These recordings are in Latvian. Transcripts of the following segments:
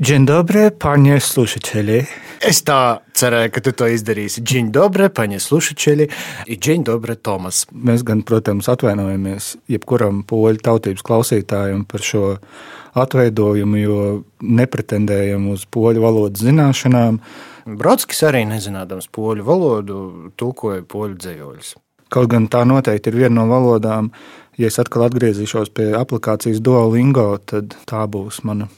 Dzień dobry, panie służycieli. Es tā cerēju, ka tu to izdarīsi. Dzień dobry, panie służycieli, i dzień dobry, Tomas. Mēs gan, protams, atvainojamies jebkuram poļu tautības klausītājam par šo atveidojumu, jo nepretendējam uz poļu valodas zināšanām. Brodskis arī nezinādams poļu valodu tulkoja poļu dzējoļus. Kaut gan tā noteikti ir viena no valodām, ja es atkal atgriezīšos pie aplikācijas Duolingo, tad tā būs mana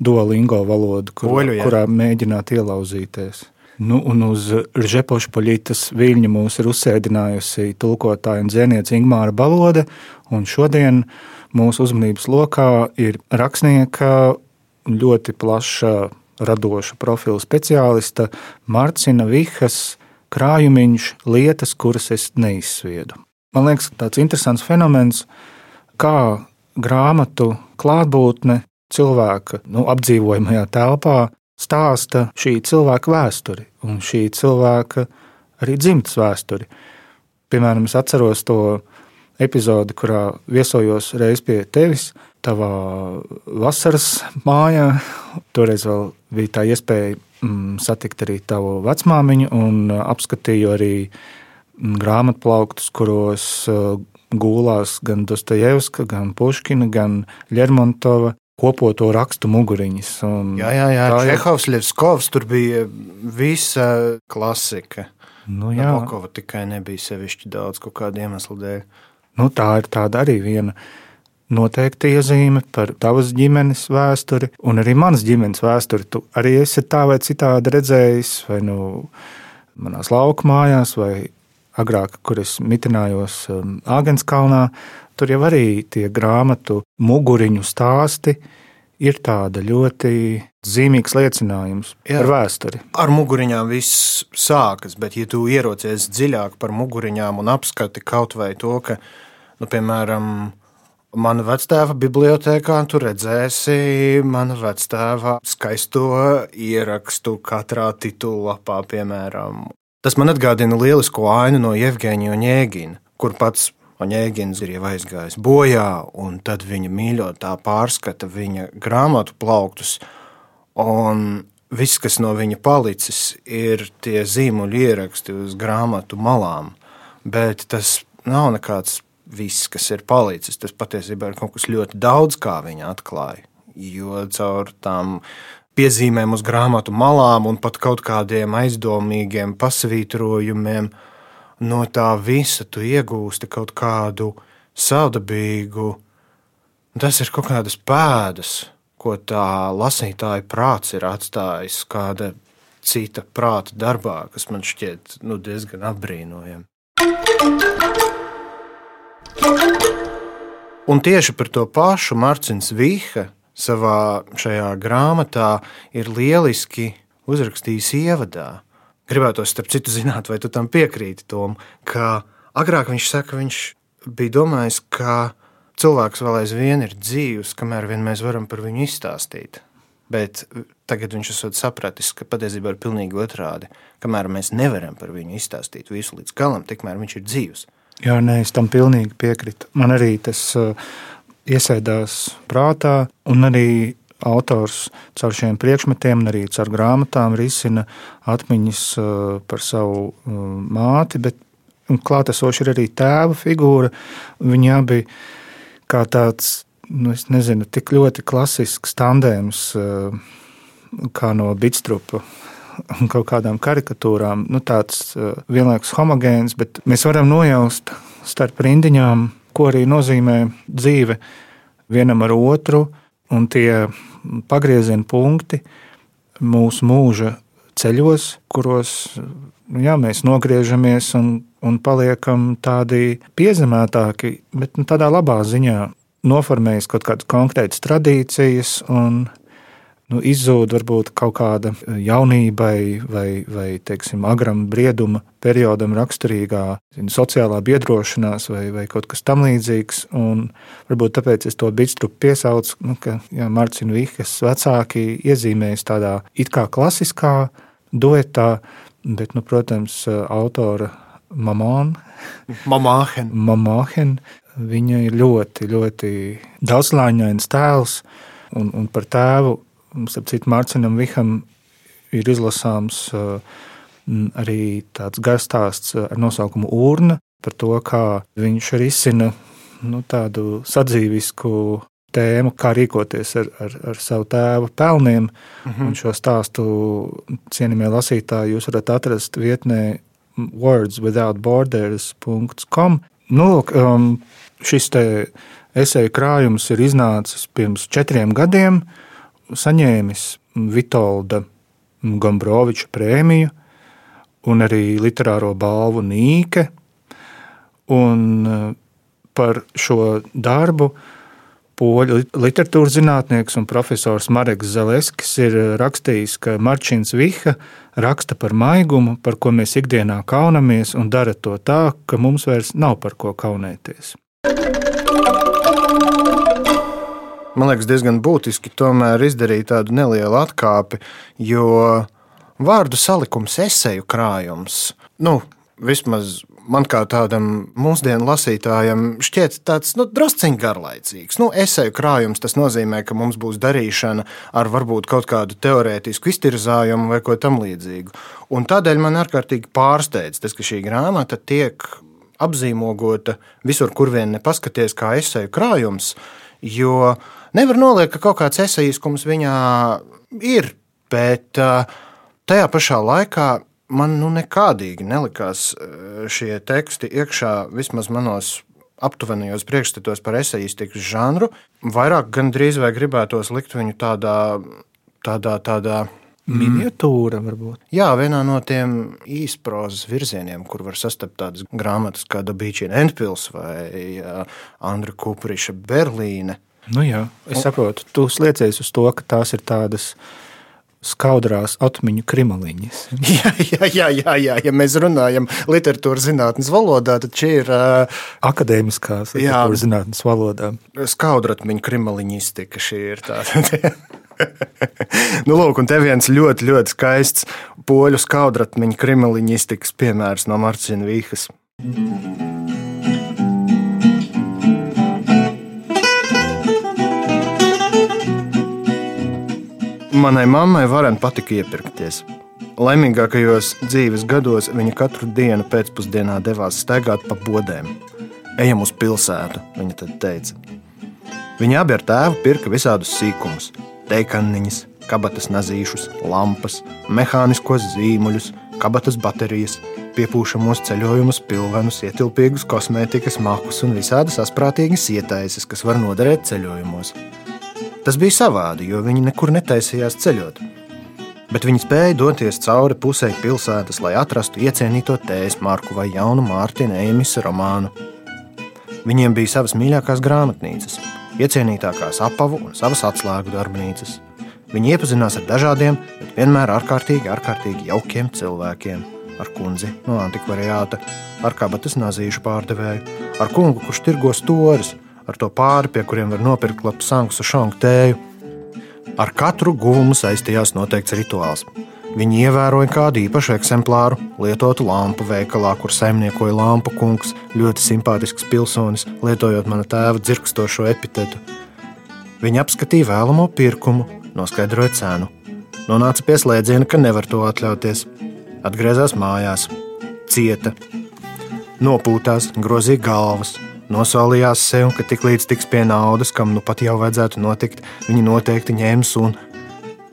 Duolingo valoda, kur, Poļu, jā. kurā mēģināt ielauzīties. Nu, un uz Žepošpaļītas viļņa mūs ir uzsēdinājusi tulkotāja un dzēniece Ingmāra Balode, un šodien mūsu uzmanības lokā ir rakstnieka ļoti plaša radoša profila speciālista Marcina Vihas krājumiņš lietas, kuras es neizsviedu. Man liekas, tāds interesants fenomens, kā grāmatu klātbūtne cilvēka nu, apdzīvojamajā telpā stāsta šī cilvēka vēsturi un šī cilvēka arī dzimtas vēsturi. Piemēram, es atceros to epizodi, kurā viesojos reiz pie tevis, tavā vasaras mājā. Toreiz vēl bija tā iespēja mm, satikt arī tavu vecmāmiņu, un uh, apskatīju arī mm, grāmatplauktus, kuros uh, gulās gan Dostojevska, gan Puškina, gan Lermontova kopoto rakstu muguriņas. Jā, jā, jā. Čehovs, Levskovs, tur bija visa klasika. Nu, jā, Nabokova tikai nebija sevišķi daudz kaut kāda iemesla dēļ. nu, tā ir tāda arī viena noteikta iezīme par tavas ģimenes vēsturi, un arī manas ģimenes vēsturi. Tu arī esi tā vai citādi redzējis, vai nu manās lauku mājās, vai agrāk, kur es mitinājos um, Āgenskalnā. Tur jau arī tie grāmatu muguriņu stāsti ir tāda ļoti zīmīgs liecinājums Jā. par vēsturi. Ar muguriņām viss sākas, bet, ja tu ierocies dziļāk par muguriņām un apskati kaut vai to, ka, nu, piemēram, Mana vectēva bibliotekā tu redzēsi mana vectēva skaisto ierakstu katrā titulapā, piemēram. Tas man atgādina lielisko ainu no Jevģīņa un Jēgina, kur pats Oņēgins ir jau aizgājis bojā, un tad viņa mīļotā pārskata viņa grāmatu plauktus, un viss, kas no viņa palicis, ir tie zīmuļu ieraksti uz grāmatu malām. Bet tas nav nekāds viss, kas ir palicis. Tas patiesībā ir kaut kas ļoti daudz, kā viņa atklāja. Jo caur tām piezīmēm uz grāmatu malām un pat kaut kādiem aizdomīgiem pasvītrojumiem, no tā visa tu iegūsti kaut kādu savdabīgu, tas ir kaut kādas pēdas, ko tā lasītāja prāts ir atstājis kāda cita prāta darbā, kas man šķiet nu, diezgan apbrīnojami. Un tieši par to pašu Mārcis Vīha savā šajā grāmatā ir lieliski uzrakstījis ievadā. Gribētu, starp citu, zināt, vai tu tam piekrīti, Tom, ka agrāk viņš saka, viņš bija domājis, ka cilvēks vēl aizvien ir dzīvs, kamēr vien mēs varam par viņu izstāstīt. Bet tagad viņš esot sapratis, ka patiesībā ir pilnīgi otrādi. Kamēr mēs nevaram par viņu izstāstīt visu līdz galam, tikmēr viņš ir dzīvs. Jā, nē, es tam pilnīgi piekrītu. Man arī tas uh, iesaistās prātā, un arī autors caur šiem priekšmetiem, arī caur grāmatām risina atmiņas uh, par savu uh, māti, bet klātesoši ir arī tēva figūra. Viņi abi kā tāds, nu, nezinu, tik ļoti klasisks tandēms, uh, kā no bitstrupa kaut kādām karikatūrām, nu, tāds vienlaikus homogēns, bet mēs varam nojaust starp rindiņām, ko arī nozīmē dzīve vienam ar otru, un tie pagrieziena punkti mūsu mūža ceļos, kuros nu, jā, mēs nogriežamies un, un paliekam tādi piezemētāki, bet nu, tādā labā ziņā noformējas kaut kādas konkrētas tradīcijas un nu, izzūd varbūt kaut kāda jaunībai vai, vai teiksim, agram brieduma periodam raksturīgā zin, sociālā biedrošanās vai, vai kaut kas tamlīdzīgs. Varbūt tāpēc es to bitstrupu piesaucu, nu, ka Mārcis Vīkas vecāki iezīmējas tādā it kā klasiskā duetā, bet, nu, protams, autora Mamāna. Mamāhen. Mamāhen. Viņa ir ļoti, ļoti daudzslāņains tēls, un, un par tēvu, citu, Mārciņam Viham ir izlasāms uh, arī tāds garš stāsts ar nosaukumu Urna par to, kā viņš risina nu, tādu sadzīvisku tēmu, kā rīkoties ar, ar, ar savu tēvu pelniem. Mm -hmm. Un šo stāstu, cienījamie lasītāji, jūs varat atrast vietnē wordswithoutborders.com. Nu, lūk, um, šis esēju krājums ir iznācis pirms četriem gadiem, saņēmis Vitolda Gombroviča prēmiju un arī literāro balvu Nīke. Un uh, par šo darbu poļu literatūras zinātnieks un profesors Mareks Zeleskis ir rakstījis, ka Marčins Viha raksta par maigumu, par ko mēs ikdienā kaunamies, un dara to tā, ka mums vairs nav par ko kaunēties. Man liekas, diezgan būtiski tomēr izdarīt tādu nelielu atkāpi, jo vārdu salikums, eseju krājums, nu, vismaz man kā tādam mūsdienu lasītājam šķiet tāds nu, drusciņš garlaicīgs. Nu, esēju krājums tas nozīmē, ka mums būs darīšana ar varbūt kaut kādu teorētisku iztirzājumu vai ko tamlīdzīgu. Un tādēļ man ārkārtīgi pārsteidz tas, ka šī grāmata tiek apzīmogota visur, kur vien nepaskaties, kā esēju krājums, jo nevar noliekt, ka kaut kāds esejiskums viņā ir, bet tajā pašā laikā man nu nekādīgi nelikās eh, šie teksti iekšā vismaz manos aptuvenajos priekšstatos par esejistikas žanru. Vairāk gan drīz vai gribētos likt viņu tādā, tādā, tādā Miniatūra varbūt. Jā, vienā no tiem īsprozas virzieniem, kur var sastapt tādas grāmatas kā Dabīčina Endpils vai Andra Kupriša Berlīne. Nu jā, es saprotu, tu sliecies uz to, ka tās ir tādas skaudrās atmiņu krimaliņas. jā, jā, jā, jā, jā, ja mēs runājam literatūras zinātnes valodā, tad šī ir uh, akadēmiskās literatūras zinātnes valodā. Skaudra atmiņu krimaliņistika šī ir tāda. nu, lūk, un te viens ļoti, ļoti skaists poļu skaudratmiņu krimaliņistikas piemērs no Marcina Vīhas. Manai mammai varen patika iepirkties. Laimīgākajos dzīves gados viņa katru dienu pēcpusdienā devās staigāt pa bodēm. Ejam uz pilsētu, viņa tad teica. Viņa abi ar tēvu pirka visādus sīkumus - teikaniņas, kabatas nazīšus, lampas, mehāniskos zīmuļus, kabatas baterijas, piepūšamos ceļojumus, pilvenus, ietilpīgus kosmētikas makus un visādas asprātīgas ietaises, kas var noderēt ceļojumos. Tas bija savādi, jo viņi nekur netaisījās ceļot. Bet viņi spēja doties cauri pusē pilsētas, lai atrastu iecienīto tējas marku vai jaunu Mārtiņa Eimisa romānu. Viņiem bija savas mīļākās grāmatnīcas, iecienītākās apavu un savas atslēgu darbnīcas. Viņi iepazinās ar dažādiem, bet vienmēr ārkārtīgi, ārkārtīgi jaukiem cilvēkiem. Ar kundzi no antikvariāta, ar kabatas nazīšu pārdevēju, ar kungu, kurš tirgo stūris, ar to pāri, pie kuriem var nopirkt labu sanksu šonku tēju. Ar katru guvumu saistījās noteikts rituāls. Viņi ievēroja kādu īpašu eksemplāru, lietotu lampu veikalā, kur saimniekoja lampu kungs, ļoti simpātisks pilsonis, lietojot mana tēva dzirkstošo epitetu. Viņi apskatīja vēlamo pirkumu, noskaidroja cenu. Nonāca pie slēdziena, ka nevar to atļauties. Atgriezās mājās, cieta, nopūtās, grozīja galvas, Nosolījās sev, ka tiklīdz tiks pie naudas, kam nu pat jau vajadzētu notikt, viņi noteikti ņems un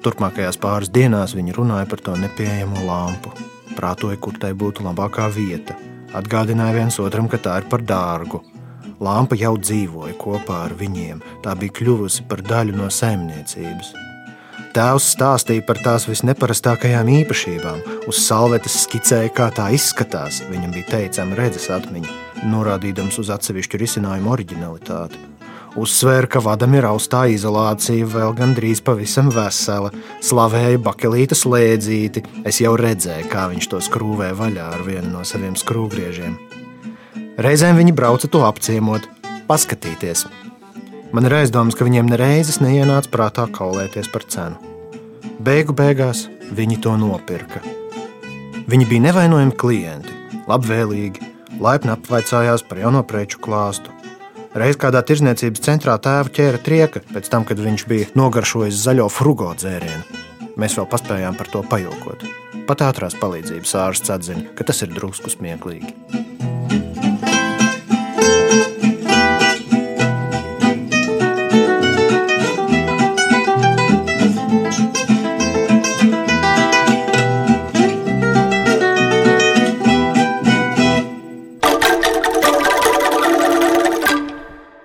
turpmākajās pāris dienās viņi runāja par to nepieejamo lampu. Prātoja, kur tai būtu labākā vieta. Atgādināja viens otram, ka tā ir par dārgu. Lampa jau dzīvoja kopā ar viņiem, tā bija kļuvusi par daļu no saimniecības. Tēvs stāstīja par tās visneparastākajām īpašībām, uz salvetes skicēja, kā tā izskatās. Viņam bija teicama redzes atmiņa, norādīdams uz atsevišķu risinājumu originalitāti. Uzsvēra, ka vadam ir austā izolācija, vēl gandrīz pavisam vesela. Slavēja bakelīta slēdzīti. Es jau redzēju, kā viņš to skrūvē vaļā ar vienu no saviem skrūvgriežiem. Reizēm viņi brauca to apciemot, paskatīties. Man ir aizdoms, ka viņiem nereizes neienāca prātā kaulēties par cenu. Beigu beigās viņi to nopirka. Viņi bija nevainojami klienti, labvēlīgi, laipni apvaicājās par jauno preču klāstu. Reiz kādā tirzniecības centrā tēva ķēra trieka pēc tam, kad viņš bija nogaršojis zaļo frugo dzērienu. Mēs vēl paspējām par to pajokot. Pat ātrās palīdzības ārsts atzina, ka tas ir drusku smieklīgi.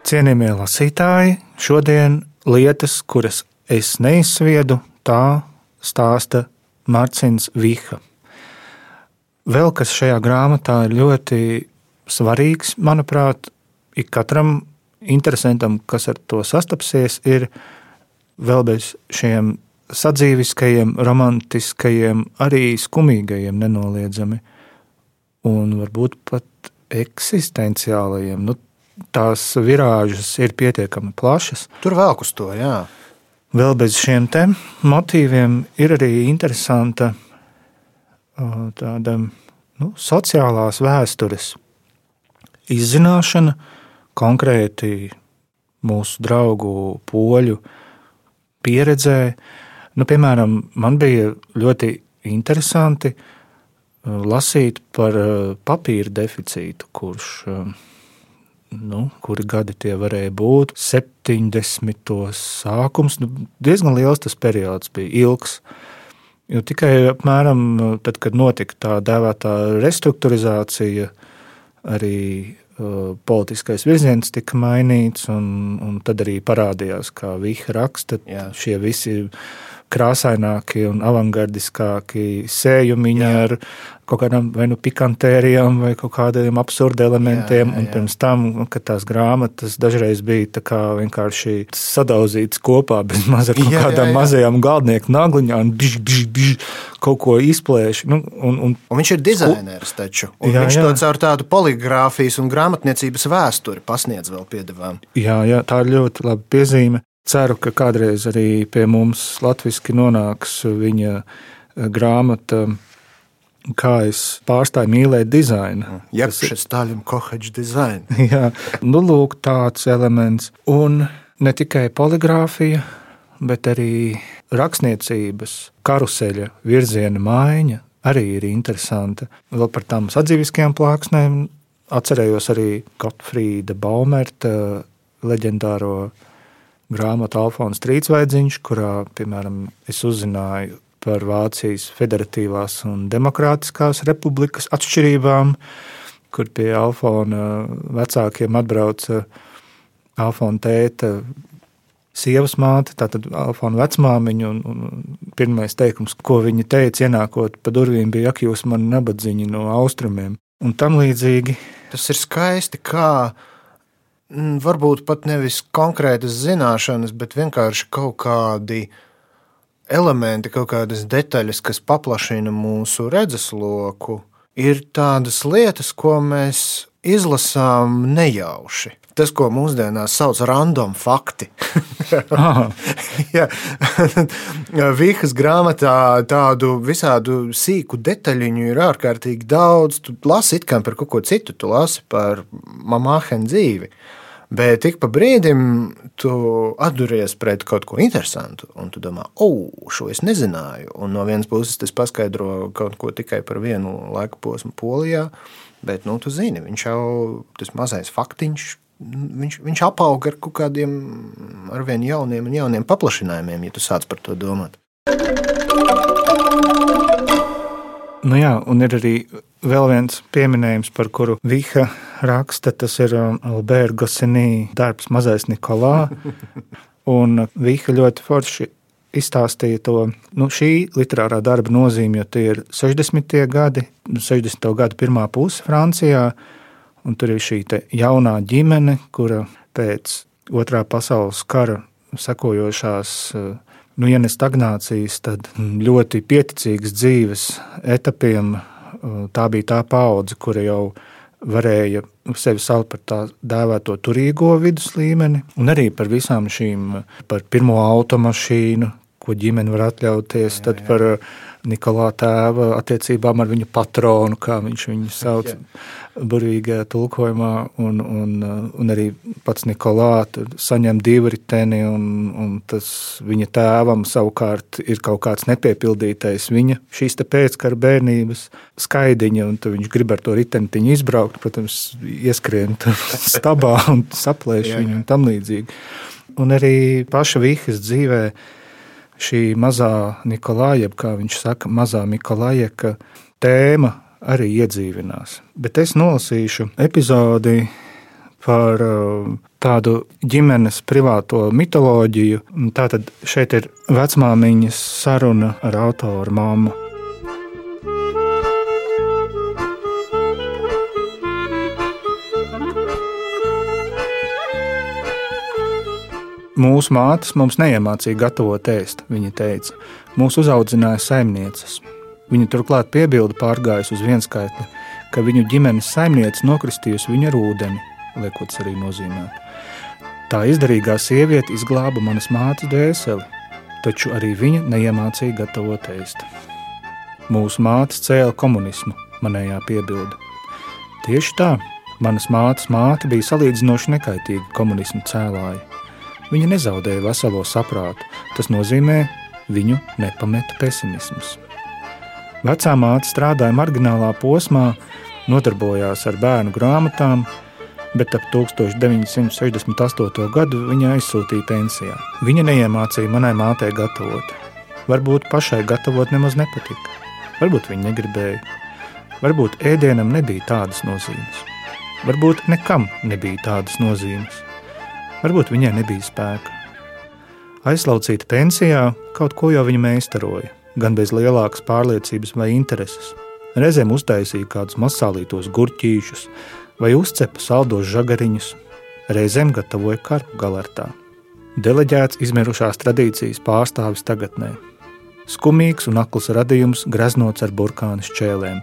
Cienījamie lasītāji, šodien lietas, kuras es neizsviedu, tā stāsta Mārcis Vīha. Vēl kas šajā grāmatā ir ļoti svarīgs, manuprāt, ik katram interesantam, kas ar to sastapsies, ir vēl bez šiem sadzīviskajiem, romantiskajiem, arī skumīgajiem, nenoliedzami, un varbūt pat eksistenciālajiem. Nu, tās virāžas ir pietiekami plašas. Tur vēl uz to, jā. Vēl bez šiem motīviem ir arī interesanta tāda nu, sociālās vēstures izzināšana, konkrēti mūsu draugu poļu pieredzē. Nu, piemēram, man bija ļoti interesanti lasīt par papīra deficītu, kurš nu, kuri gadi tie varēja būt. 70. sākums, nu, diezgan liels tas periods bija ilgs. Jo tikai apmēram tad, kad notika tā dēvētā restruktūrizācija, arī uh, politiskais virziens tika mainīts, un, un tad arī parādījās, kā Vīha raksta, Jā. šie visi krāsaināki un avangardiskāki sējumiņi jā. ar kaut kādām vai nu pikantērijām vai kaut kādiem absurdiem elementiem. Jā, jā, jā. Un pirms tam, kad tās grāmatas dažreiz bija vienkārši sadauzītas kopā bez maz ar kaut jā, kādām jā, jā. mazajām galdnieku nagliņām, biž, biž, biž, kaut ko izplēš. Nu, un, un, un viņš ir dizainers taču. Jā, viņš jā. to caur tādu poligrāfijas un grāmatniecības vēsturi pasniedz vēl piedevām. Jā, jā, tā ir ļoti laba piezīme. Ceru, ka kādreiz arī pie mums latviešu nonāks viņa eh, grāmata. Kā es pārstāju mīlēt dizainu. Jā, tas ir Stāļiem Kohačs dizains. Jā, nu lūk, tāds elements. Un ne tikai poligrāfija, bet arī rakstniecības karuseļa virziena maiņa arī ir interesanta. Vēl par tām sadzīviskajām plāksnēm atcerējos arī Gotfrīda Baumerta leģendāro grāmatu Alfons Trīsvaidziņš, kurā, piemēram, es uzzināju par Vācijas Federatīvās un Demokrātiskās republikas atšķirībām, kur pie Alfona vecākiem atbrauca Alfona tēta sievas māte, tātad Alfona vecmāmiņa, un, un pirmais teikums, ko viņa teica, ienākot pa durvīm, bija, ak, jūs man nabadzīņi no austrumiem, un tam līdzīgi. Tas ir skaisti, kā varbūt pat nevis konkrētas zināšanas, bet vienkārši kaut kādi elementi, kaut kādas detaļas, kas paplašina mūsu redzesloku, ir tādas lietas, ko mēs izlasām nejauši. Tas, ko mūsdienās sauc par random fakti. Vīkas grāmatā tādu visādu sīku detaļu ir ārkārtīgi daudz. Tu lasi it kā par kaut ko citu, tu lasi par mamāhenu dzīvi. Bet ik pa brīdim tu atduries pret kaut ko interesantu, un tu domā, oh, šo es nezināju. Un no vienas puses tas paskaidro kaut ko tikai par vienu laika posmu Polijā, bet nu, tu zini, viņš jau tas mazais faktiņš. Viņš, viņš apauga ar kaut kādiem ar vien jauniem un jauniem paplašinājumiem, ja tu sāc par to domāt. Nu jā, un ir arī vēl viens pieminējums, par kuru Vīha raksta. Tas ir um, Alberta Gosinī darbs Mazais Nikolā. Un Vīha ļoti forši izstāstīja to nu, šī literārā darba nozīmi, jo tie ir 60. gadi, 60. gadu pirmā puse Francijā. Un tur ir šī jaunā ģimene, kura pēc otrā pasaules kara sekojošās, nu, ja ne stagnācijas, tad ļoti pieticīgas dzīves etapiem. Tā bija tā paudze, kura jau varēja sevi saukt par tā dēvēto turīgo vidus līmeni, un arī par visām šīm, par pirmo automašīnu, ko ģimene var atļauties, jā, tad jā. par Nikolā tēva attiecībām ar viņu patronu, kā viņš viņu sauc burvīgajā tulkojumā, un, un, un arī pats Nikolā saņem divu riteni, un, un tas viņa tēvam savukārt ir kaut kāds nepiepildītais viņa šīs pēckara bērnības skaidiņa, un viņš grib ar to ritentiņu izbraukt, protams, ieskrien stabā un saplēš viņu un tam līdzīgi. Un arī paša Vihas dzīvē šī mazā Nikolāja, kā viņš saka, mazā Nikolāja tēma arī iedzīvinās. Bet es nolasīšu epizodi par uh, tādu ģimenes privāto mitoloģiju. Tātad šeit ir vecmāmiņas saruna ar autoru māmu. Mūsu mātes mums neiemācīja gatavot ēst, viņa teica. Mūsu uzaudzināja saimnieces. Viņa turklāt piebilda pārgājus uz vienskaitli, ka viņu ģimenes saimniece nokristījusi viņu ar ūdeni, liekots arī nozīmēt. Tā izdarīgā sieviete izglāba manas mātes dvēseli, taču arī viņa neiemācīja gatavot ēst. Mūsu māte cēla komunismu, manējā piebilda. Tieši tā, manas mātes māte bija salīdzinoši nekaitīga komunismu cēlāja. Viņa nezaudēja veselo saprātu. Tas nozīmē, viņu nepameta pesimisms. Vecā māte strādāja marginālā posmā, nodarbojās ar bērnu grāmatām, bet ap 1968. gadu viņa aizsūtīja pensijā. Viņa neiemācīja manai mātei gatavot. Varbūt pašai gatavot nemaz nepatika. Varbūt viņa negribēja. Varbūt ēdienam nebija tādas nozīmes. Varbūt nekam nebija tādas nozīmes. Varbūt viņai nebija spēka. Aizlaucīta pensijā, kaut ko jau viņa meistaroja, gan bez lielākas pārliecības vai intereses. Reizēm uztaisīja kādus masālītos gurķīšus vai uzcepa saldos žagariņus, reizēm gatavoja karpu galertā. Deleģēts izmirušās tradīcijas pārstāvis tagadnē. Skumīgs un akls radījums greznots ar burkānu šķēlēm.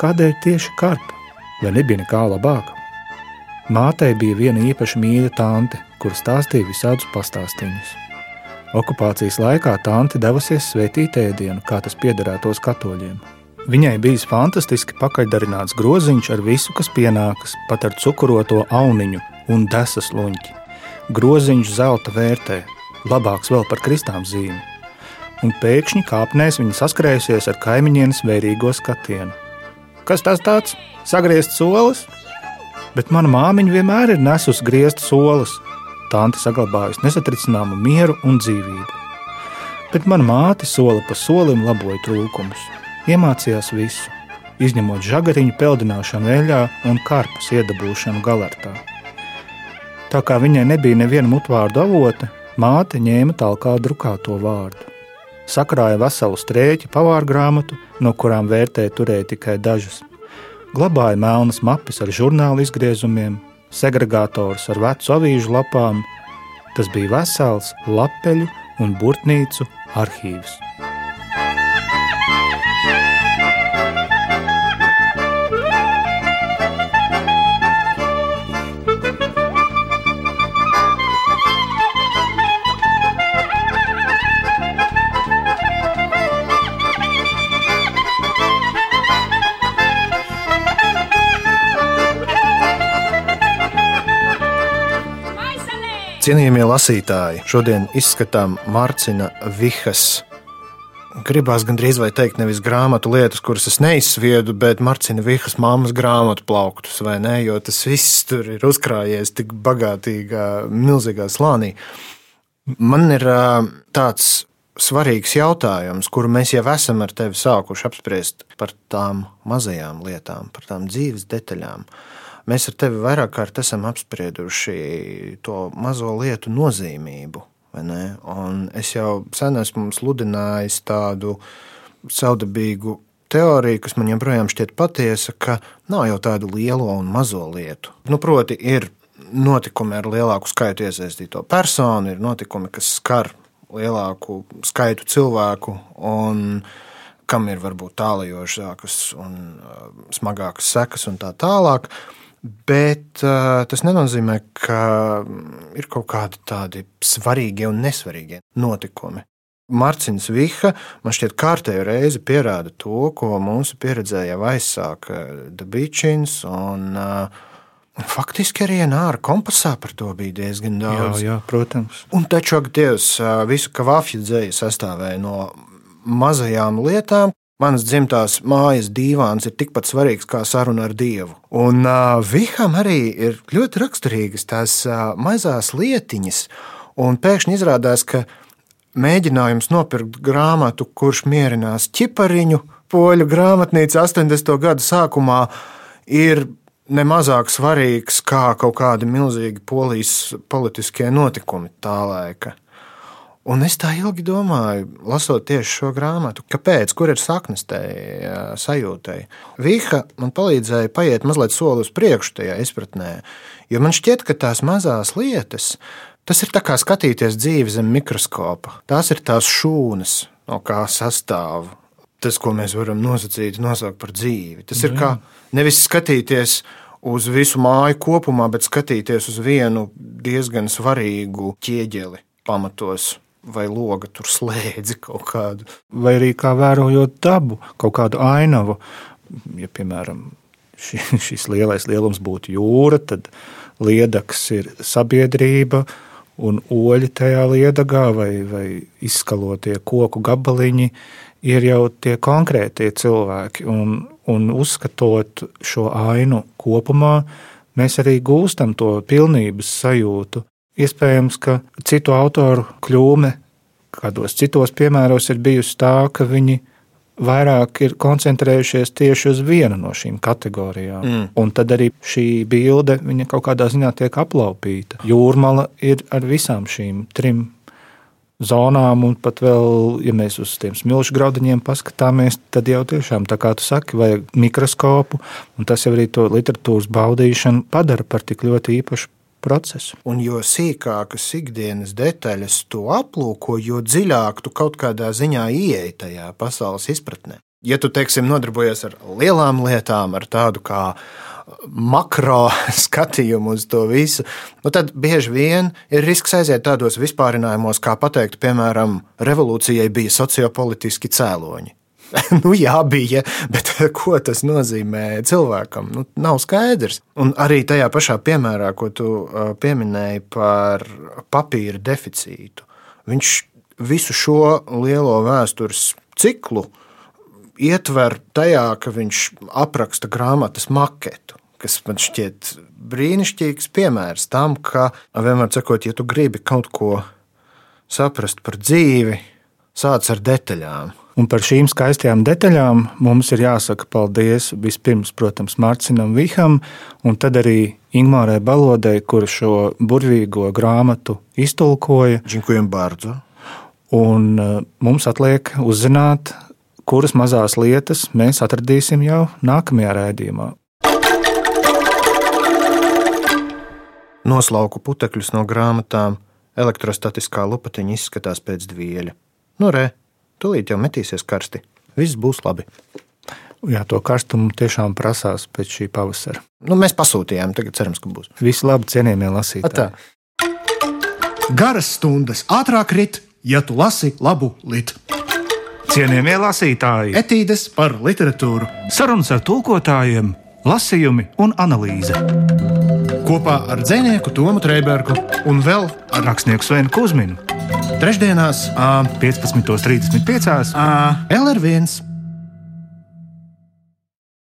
Kādēļ tieši karpa? Vai nebija nekā labāka? Mātei bija viena īpaši mīļa tante, kur stāstīja visādus pastāstīņus. Okupācijas laikā tante devusies svētīt ēdienu, kā tas piederētos katoļiem. Viņai bija fantastiski pakaļdarināts groziņš ar visu, kas pienākas, pat ar cukuroto auniņu un desas luņķi. Groziņš zelta vērtē, labāks vēl par kristām zīmi. Un pēkšņi kāpnēs viņa saskrējusies ar kaimiņienes vērīgo skatienu. Kas tas tāds? Sagriezt solis? bet mana māmiņa vienmēr ir nesusi grieztas solis. Tante saglabājusi nesatricināmu mieru un dzīvību. Bet mana māte soli pa solim laboja trūkumus, iemācījās visu, izņemot žagariņu peldināšanu eļļā un karpas iedabūšanu galertā. Tā kā viņai nebija neviena mutvārdu avota, māte ņēma talkā drukāto vārdu. Sakrāja veselu strēķi pavāru grāmatu, no kurām vērtēja turēt tikai dažas glabāja melnas mapes ar žurnālu izgriezumiem, segregators ar vecu avīžu lapām. Tas bija vesels lapeļu un burtnīcu arhīvs. Cienījamie lasītāji, šodien izskatām Mārciņa Vihas. Gribās gandrīz vai teikt, nevis grāmatu lietas, kuras es neizsviedu, bet Marcina Vihas mammas grāmatu plauktus, vai ne? Jo tas viss tur ir uzkrājies tik bagātīgā, milzīgā slānī. Man ir tāds svarīgs jautājums, kuru mēs jau esam ar tevi sākuši apspriest par tām mazajām lietām, par tām dzīves detaļām. Mēs ar tevi vairāk kārt esam apsprieduši to mazo lietu nozīmību. Es jau sen esmu sludinājis tādu savdabīgu teoriju, kas man joprojām šķiet patiesa, ka nav jau tādu lielo un mazo lietu. Nu, proti, ir notikumi ar lielāku skaitu iesaistīto personu, ir notikumi, kas skar lielāku skaitu cilvēku, un kam ir varbūt tālajošākas un uh, smagākas sekas un tā tālāk. Bet uh, tas nenozīmē, ka ir kaut kādi tādi svarīgi un nesvarīgi notikumi. Mārcis Viha man šķiet kārtējo reizi pierāda to, ko mūsu pieredzēja jau aizsāka Dabičins un uh, Faktiski arī Nāra kompasā par to bija diezgan daudz. Jā, jā protams. Un taču, ak, Dievs, visu kavāfju dzēja sastāvēja no mazajām lietām. Manas dzimtās mājas dīvāns ir tikpat svarīgs kā saruna ar Dievu. Un uh, Viham arī ir ļoti raksturīgas tās uh, mazās lietiņas, un pēkšņi izrādās, ka mēģinājums nopirkt grāmatu, kurš mierinās ķipariņu, poļu grāmatnīca 80. gada sākumā, ir nemazāk svarīgs kā kaut kādi milzīgi polijas politiskie notikumi tā laika. Un es tā ilgi domāju, lasot tieši šo grāmatu, kāpēc, kur ir saknes tajā sajūtai. Vīha man palīdzēja paiet mazliet soli uz priekšu tajā izpratnē, jo man šķiet, ka tās mazās lietas, tas ir kā skatīties dzīvi zem mikroskopa. Tās ir tās šūnas, no kā sastāv tas, ko mēs varam nosacīt, nosaukt par dzīvi. Tas ir kā nevis skatīties uz visu māju kopumā, bet skatīties uz vienu diezgan svarīgu ķieģeli pamatos. Vai loga tur slēdzi kaut kādu. Vai arī kā vērojot dabu, kaut kādu ainavu. Ja, piemēram, ši, šis lielais lielums būtu jūra, tad liedaks ir sabiedrība, un oļi tajā liedagā vai, vai izskalotie koku gabaliņi ir jau tie konkrētie cilvēki. Un, un uzskatot šo ainu kopumā, mēs arī gūstam to pilnības sajūtu. Iespējams, ka citu autoru kļūme kādos citos piemēros ir bijusi tā, ka viņi vairāk ir koncentrējušies tieši uz vienu no šīm kategorijām. Mm. Un tad arī šī bilde kaut kādā ziņā tiek aplaupīta. Jūrmala ir ar visām šīm trim zonām, un pat vēl, ja mēs uz tiem smilšu graudiņiem paskatāmies, tad jau tiešām, tā kā tu saki, vajag mikroskopu, un tas jau arī to literatūras baudīšanu padara par tik ļoti īpašu procesu. Un jo sīkākas ikdienas detaļas tu aplūko, jo dziļāk tu kaut kādā ziņā ieeji tajā pasaules izpratnē. Ja tu, teiksim, nodarbojies ar lielām lietām, ar tādu kā makro skatījumu uz to visu, nu tad bieži vien ir risks aiziet tādos vispārinājumos, kā pateikt, piemēram, revolūcijai bija sociopolitiski cēloņi. nu, jā, bija, bet ko tas nozīmē cilvēkam? Nu, nav skaidrs. Un arī tajā pašā piemērā, ko tu pieminēji par papīra deficītu, viņš visu šo lielo vēstures ciklu ietver tajā, ka viņš apraksta grāmatas maketu kas man šķiet brīnišķīgs piemērs tam, ka vienmēr sakot, ja tu gribi kaut ko saprast par dzīvi, sāc ar detaļām. Un par šīm skaistajām detaļām mums ir jāsaka paldies vispirms, protams, Mārcinam Viham, un tad arī Ingūrai Balodai, kur šo burvīgo grāmatu iztulkoja. Džinkujam Bārdu. Un uh, mums atliek uzzināt, kuras mazās lietas mēs atradīsim jau nākamajā rādījumā. Noslauku putekļus no grāmatām, elektrostatiskā lupatiņa izskatās pēc dvieļa. Nu, re, tūlīt jau metīsies karsti. Viss būs labi. Jā, to karstumu tiešām prasās pēc šī pavasara. Nu, mēs pasūtījām, tagad cerams, ka būs. Visi labi, cienījamie lasītāji. Garas stundas ātrāk rit, ja tu lasi labu litu. Cienījamie lasītāji, etīdes par literatūru, sarunas ar tulkotājiem, lasījumi un analīze kopā ar dzinieku Tomu Trēbergu un vēl ar rakstnieku Svenu Kusminu. Trešdienās, 15.35. LR1